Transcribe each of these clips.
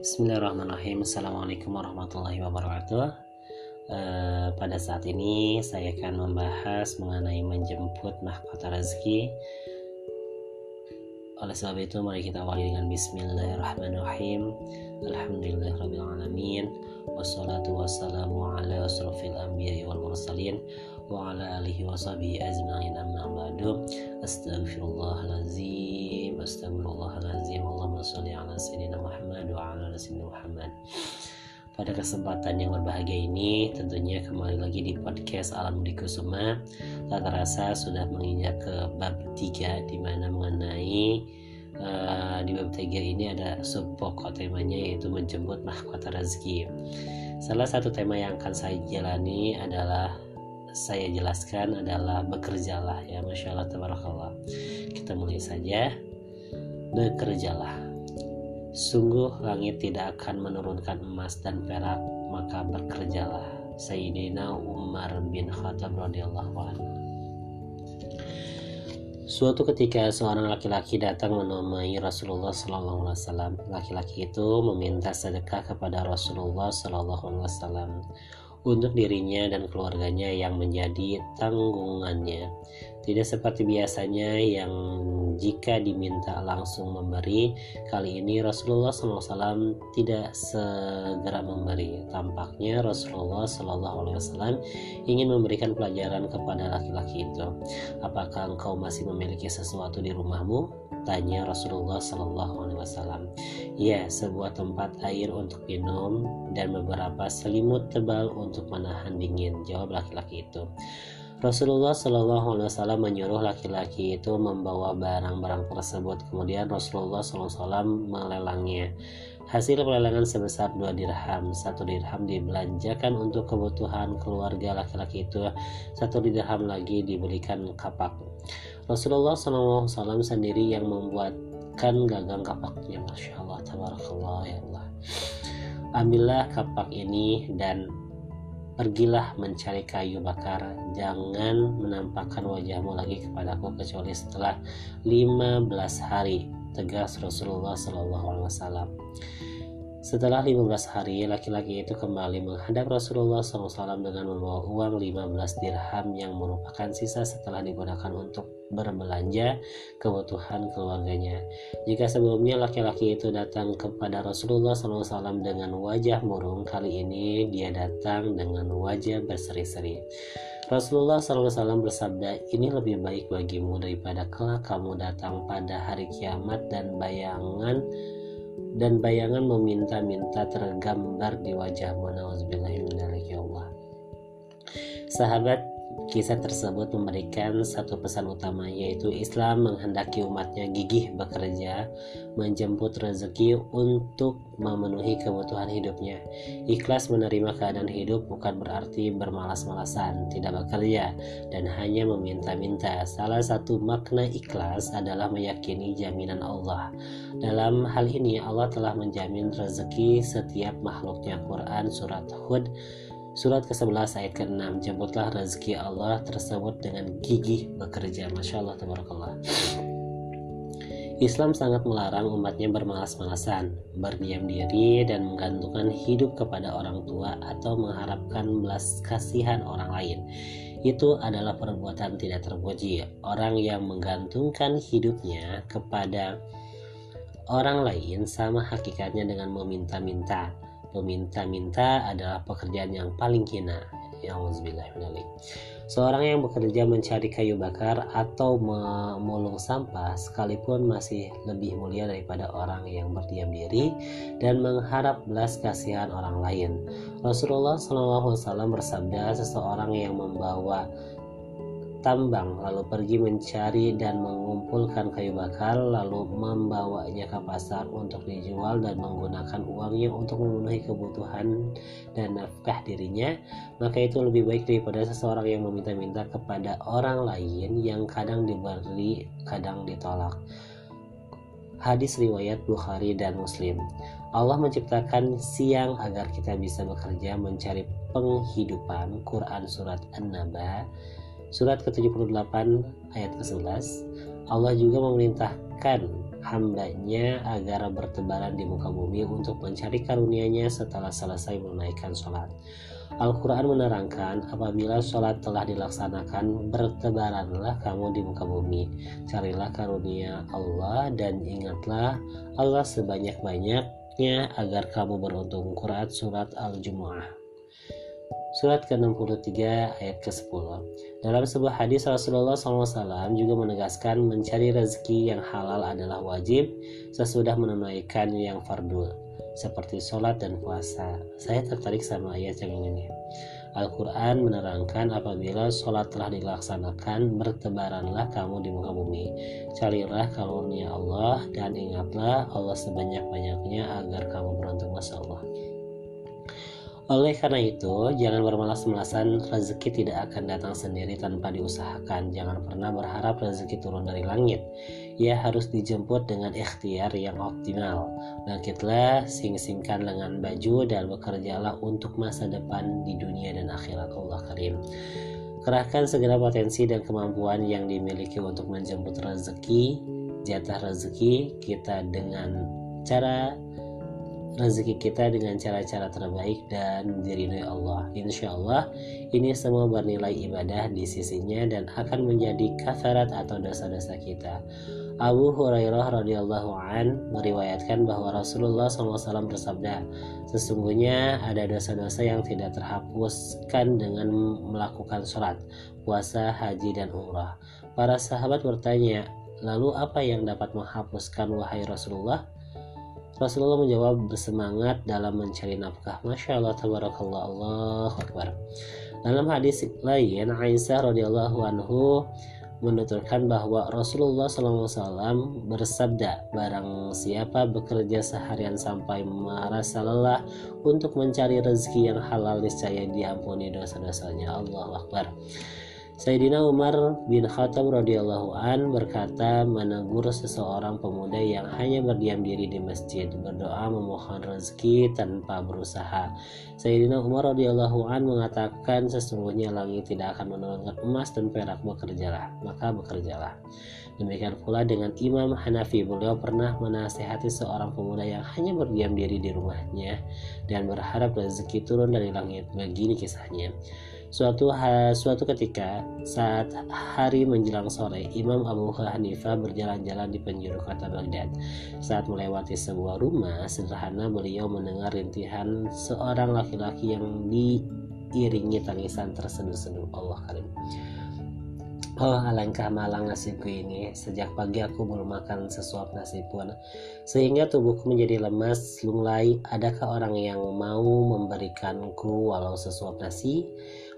Bismillahirrahmanirrahim. Assalamualaikum warahmatullahi wabarakatuh. Uh, Pada saat ini saya akan membahas mengenai menjemput mahkota rezeki. Oleh sebab itu mari kita awali dengan Bismillahirrahmanirrahim. Alhamdulillahirrahmanirrahim Wassalatu wassalamu ala asrafil anbiya wal mursalin Wa ala alihi wa sahbihi azma'in amma ba'du. Astaghfirullahalazim Astaghfirullahalazim. Allahumma salli ala sayyidina Muhammad wa ala sayyidina Muhammad. Pada kesempatan yang berbahagia ini tentunya kembali lagi di podcast Alam Budi Kusuma. Tak terasa sudah menginjak ke bab 3 di mana mengenai di bab 3 ini ada sub pokok temanya yaitu menjemput mahkota rezeki salah satu tema yang akan saya jalani adalah saya jelaskan adalah bekerjalah ya Masya Allah Tabarakallah kita mulai saja bekerjalah Sungguh langit tidak akan menurunkan emas dan perak, maka bekerjalah. Sayyidina Umar bin Khattab radhiyallahu anhu. Suatu ketika seorang laki-laki datang menemui Rasulullah Sallallahu Alaihi Wasallam. Laki-laki itu meminta sedekah kepada Rasulullah Sallallahu Alaihi Wasallam untuk dirinya dan keluarganya yang menjadi tanggungannya. Tidak seperti biasanya yang jika diminta langsung memberi, kali ini Rasulullah SAW tidak segera memberi. Tampaknya Rasulullah SAW ingin memberikan pelajaran kepada laki-laki itu. Apakah engkau masih memiliki sesuatu di rumahmu? Tanya Rasulullah Wasallam. Ya, sebuah tempat air untuk minum dan beberapa selimut tebal untuk menahan dingin. Jawab laki-laki itu. Rasulullah Shallallahu Alaihi Wasallam menyuruh laki-laki itu membawa barang-barang tersebut. Kemudian Rasulullah SAW melelangnya. Hasil pelelangan sebesar dua dirham. Satu dirham dibelanjakan untuk kebutuhan keluarga laki-laki itu. Satu dirham lagi dibelikan kapak. Rasulullah SAW sendiri yang membuatkan gagang kapaknya. Masya Allah, tabarakallah ya Allah. Ambillah kapak ini dan Pergilah mencari kayu bakar, jangan menampakkan wajahmu lagi kepadaku kecuali setelah 15 hari, tegas Rasulullah Shallallahu Alaihi Wasallam. Setelah 15 hari, laki-laki itu kembali menghadap Rasulullah SAW dengan membawa uang 15 dirham yang merupakan sisa setelah digunakan untuk berbelanja kebutuhan keluarganya. Jika sebelumnya laki-laki itu datang kepada Rasulullah SAW dengan wajah murung, kali ini dia datang dengan wajah berseri-seri. Rasulullah SAW bersabda, ini lebih baik bagimu daripada kelak kamu datang pada hari kiamat dan bayangan dan bayangan meminta-minta tergambar di wajahmu ya Allah. Sahabat kisah tersebut memberikan satu pesan utama yaitu Islam menghendaki umatnya gigih bekerja menjemput rezeki untuk memenuhi kebutuhan hidupnya. Ikhlas menerima keadaan hidup bukan berarti bermalas-malasan tidak bekerja dan hanya meminta-minta. Salah satu makna ikhlas adalah meyakini jaminan Allah. Dalam hal ini Allah telah menjamin rezeki setiap makhluknya. Quran Surat Hud Surat ke-11 ayat ke-6 Jemputlah rezeki Allah tersebut dengan gigih bekerja Masya Allah Tabarakallah Islam sangat melarang umatnya bermalas-malasan, berdiam diri, dan menggantungkan hidup kepada orang tua atau mengharapkan belas kasihan orang lain. Itu adalah perbuatan tidak terpuji. Orang yang menggantungkan hidupnya kepada orang lain sama hakikatnya dengan meminta-minta Meminta-minta adalah pekerjaan yang paling hina. Ya Seorang yang bekerja mencari kayu bakar atau memulung sampah sekalipun masih lebih mulia daripada orang yang berdiam diri dan mengharap belas kasihan orang lain. Rasulullah SAW bersabda, seseorang yang membawa tambang lalu pergi mencari dan mengumpulkan kayu bakar lalu membawanya ke pasar untuk dijual dan menggunakan uangnya untuk memenuhi kebutuhan dan nafkah dirinya maka itu lebih baik daripada seseorang yang meminta-minta kepada orang lain yang kadang diberi kadang ditolak. Hadis riwayat Bukhari dan Muslim. Allah menciptakan siang agar kita bisa bekerja mencari penghidupan Quran Surat An-Naba Surat ke-78 ayat ke-11 Allah juga memerintahkan hambanya agar bertebaran di muka bumi untuk mencari karunia-Nya setelah selesai menunaikan sholat. Al-Quran menerangkan, apabila sholat telah dilaksanakan, bertebaranlah kamu di muka bumi. Carilah karunia Allah dan ingatlah Allah sebanyak-banyaknya agar kamu beruntung. Quran Surat Al-Jumu'ah Surat ke-63 ayat ke-10 Dalam sebuah hadis Rasulullah SAW juga menegaskan mencari rezeki yang halal adalah wajib sesudah menunaikan yang fardu seperti sholat dan puasa. Saya tertarik sama ayat yang ini. Al-Quran menerangkan apabila sholat telah dilaksanakan, bertebaranlah kamu di muka bumi. Carilah karunia Allah dan ingatlah Allah sebanyak-banyaknya agar kamu beruntung. Masya Allah. Oleh karena itu, jangan bermalas-malasan rezeki tidak akan datang sendiri tanpa diusahakan. Jangan pernah berharap rezeki turun dari langit. Ia harus dijemput dengan ikhtiar yang optimal. Bangkitlah, sing-singkan lengan baju dan bekerjalah untuk masa depan di dunia dan akhirat Allah Karim. Kerahkan segala potensi dan kemampuan yang dimiliki untuk menjemput rezeki, jatah rezeki kita dengan cara rezeki kita dengan cara-cara terbaik dan diridhoi Allah. Insya Allah ini semua bernilai ibadah di sisinya dan akan menjadi kafarat atau dosa-dosa kita. Abu Hurairah radhiyallahu an meriwayatkan bahwa Rasulullah SAW bersabda, sesungguhnya ada dosa-dosa yang tidak terhapuskan dengan melakukan sholat, puasa, haji, dan umrah. Para sahabat bertanya, lalu apa yang dapat menghapuskan wahai Rasulullah? Rasulullah menjawab bersemangat dalam mencari nafkah. Masya Allah, tabarakallah, Allah Akbar. Dalam hadis lain, Aisyah radhiyallahu anhu menuturkan bahwa Rasulullah SAW bersabda, barang siapa bekerja seharian sampai merasa lelah untuk mencari rezeki yang halal niscaya diampuni dosa-dosanya. Allah Akbar. Sayyidina Umar bin Khattab radhiyallahu an berkata menegur seseorang pemuda yang hanya berdiam diri di masjid berdoa memohon rezeki tanpa berusaha. Sayyidina Umar radhiyallahu an mengatakan sesungguhnya langit tidak akan menurunkan emas dan perak bekerjalah maka bekerjalah. Demikian pula dengan Imam Hanafi beliau pernah menasihati seorang pemuda yang hanya berdiam diri di rumahnya dan berharap rezeki turun dari langit. Begini kisahnya. Suatu, suatu ketika saat hari menjelang sore, Imam Abu Hanifah berjalan-jalan di penjuru kota Baghdad. Saat melewati sebuah rumah sederhana, beliau mendengar rintihan seorang laki-laki yang diiringi tangisan terseduh-seduh. Allah karim. Oh alangkah malang nasibku ini Sejak pagi aku belum makan sesuap nasi pun Sehingga tubuhku menjadi lemas, lunglai Adakah orang yang mau memberikanku walau sesuap nasi?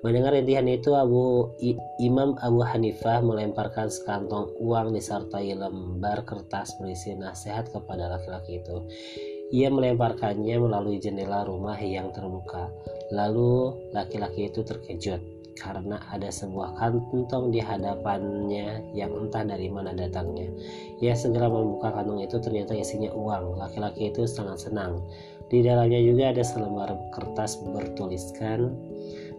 Mendengar rintihan itu, Abu I, Imam Abu Hanifah melemparkan sekantong uang disertai lembar kertas berisi nasihat kepada laki-laki itu. Ia melemparkannya melalui jendela rumah yang terbuka. Lalu laki-laki itu terkejut karena ada sebuah kantong di hadapannya yang entah dari mana datangnya. Ia segera membuka kantong itu ternyata isinya uang. Laki-laki itu sangat senang. Di dalamnya juga ada selembar kertas bertuliskan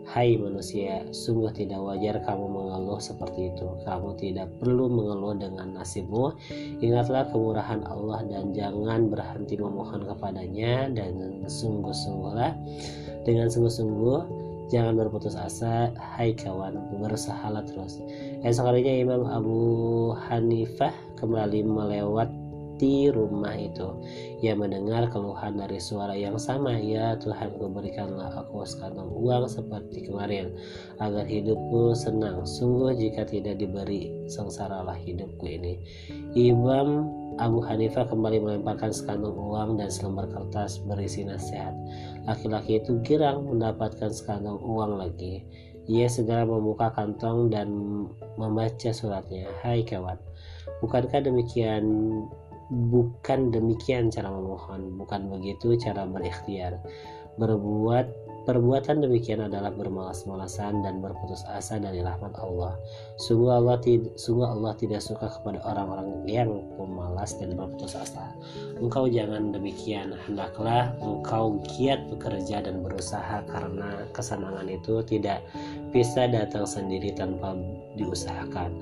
Hai manusia, sungguh tidak wajar kamu mengeluh seperti itu. Kamu tidak perlu mengeluh dengan nasibmu. Ingatlah kemurahan Allah dan jangan berhenti memohon kepadanya dan sungguh-sungguhlah dengan sungguh-sungguh jangan berputus asa. Hai kawan, berusahalah terus. Esok harinya Imam Abu Hanifah kembali melewat di rumah itu. Ia mendengar keluhan dari suara yang sama, ya Tuhan berikanlah aku sekantong uang seperti kemarin, agar hidupku senang. Sungguh jika tidak diberi, sengsaralah hidupku ini. Imam Abu Hanifah kembali melemparkan sekantong uang dan selembar kertas berisi nasihat. Laki-laki itu girang mendapatkan sekantong uang lagi. Ia segera membuka kantong dan membaca suratnya. Hai kawan, bukankah demikian bukan demikian cara memohon, bukan begitu cara berikhtiar. Berbuat perbuatan demikian adalah bermalas-malasan dan berputus asa dari rahmat Allah. Sungguh Allah, tid sungguh Allah tidak suka kepada orang-orang yang pemalas dan berputus asa. Engkau jangan demikian, hendaklah engkau giat bekerja dan berusaha karena kesenangan itu tidak bisa datang sendiri tanpa diusahakan.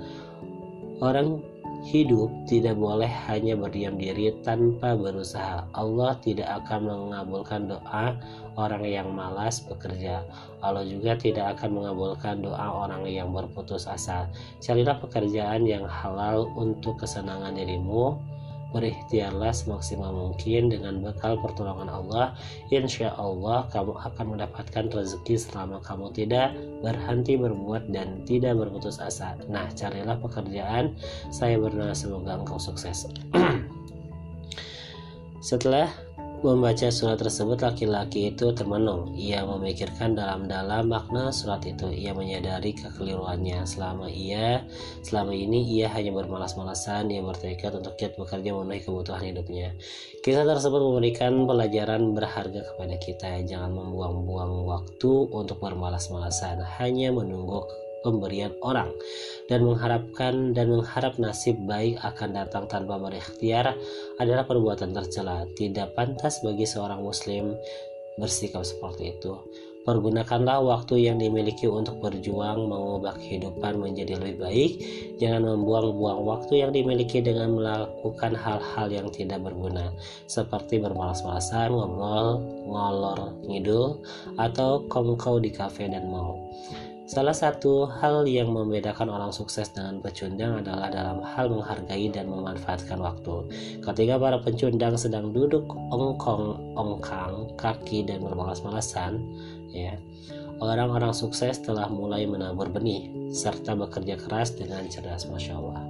Orang hidup tidak boleh hanya berdiam diri tanpa berusaha. Allah tidak akan mengabulkan doa orang yang malas bekerja. Allah juga tidak akan mengabulkan doa orang yang berputus asa. Carilah pekerjaan yang halal untuk kesenangan dirimu berikhtiarlah semaksimal mungkin dengan bekal pertolongan Allah. Insya Allah kamu akan mendapatkan rezeki selama kamu tidak berhenti berbuat dan tidak berputus asa. Nah carilah pekerjaan. Saya berdoa semoga engkau sukses. Setelah Membaca surat tersebut laki-laki itu termenung. Ia memikirkan dalam-dalam makna surat itu. Ia menyadari kekeliruannya. Selama ia selama ini ia hanya bermalas-malasan. Ia bertekad untuk giat bekerja memenuhi kebutuhan hidupnya. Kisah tersebut memberikan pelajaran berharga kepada kita. Jangan membuang-buang waktu untuk bermalas-malasan. Hanya menunggu pemberian orang dan mengharapkan dan mengharap nasib baik akan datang tanpa berikhtiar adalah perbuatan tercela. Tidak pantas bagi seorang muslim bersikap seperti itu. Pergunakanlah waktu yang dimiliki untuk berjuang mengubah kehidupan menjadi lebih baik. Jangan membuang-buang waktu yang dimiliki dengan melakukan hal-hal yang tidak berguna, seperti bermalas-malasan, ngobrol, ngolor ngidul, atau kongkow di kafe dan mall. Salah satu hal yang membedakan orang sukses dengan pecundang adalah dalam hal menghargai dan memanfaatkan waktu. Ketika para pencundang sedang duduk ongkong ongkang kaki dan bermalas-malasan, ya, orang-orang sukses telah mulai menabur benih serta bekerja keras dengan cerdas, masya Allah.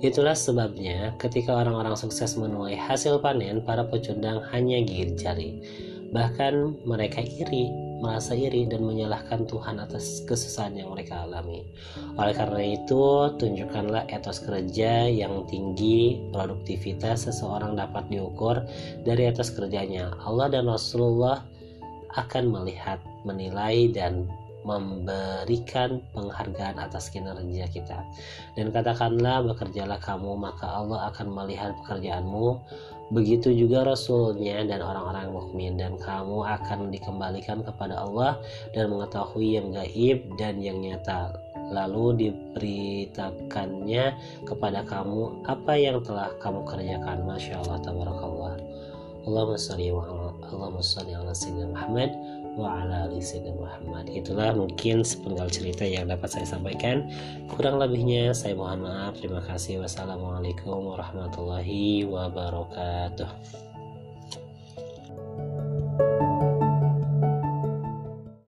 Itulah sebabnya ketika orang-orang sukses menuai hasil panen, para pecundang hanya gigit jari. Bahkan mereka iri merasa iri dan menyalahkan Tuhan atas kesusahan yang mereka alami. Oleh karena itu, tunjukkanlah etos kerja yang tinggi, produktivitas seseorang dapat diukur dari etos kerjanya. Allah dan Rasulullah akan melihat, menilai, dan memberikan penghargaan atas kinerja kita. Dan katakanlah bekerjalah kamu maka Allah akan melihat pekerjaanmu. Begitu juga Rasulnya dan orang-orang mukmin dan kamu akan dikembalikan kepada Allah dan mengetahui yang gaib dan yang nyata. Lalu diberitakannya kepada kamu apa yang telah kamu kerjakan. Masya Allah, tabarakallah. Allahumma salli wa Allahumma salli ala Sayyidina Muhammad wa ala Muhammad. Itulah mungkin sepenggal cerita yang dapat saya sampaikan. Kurang lebihnya saya mohon maaf. Terima kasih. Wassalamualaikum warahmatullahi wabarakatuh.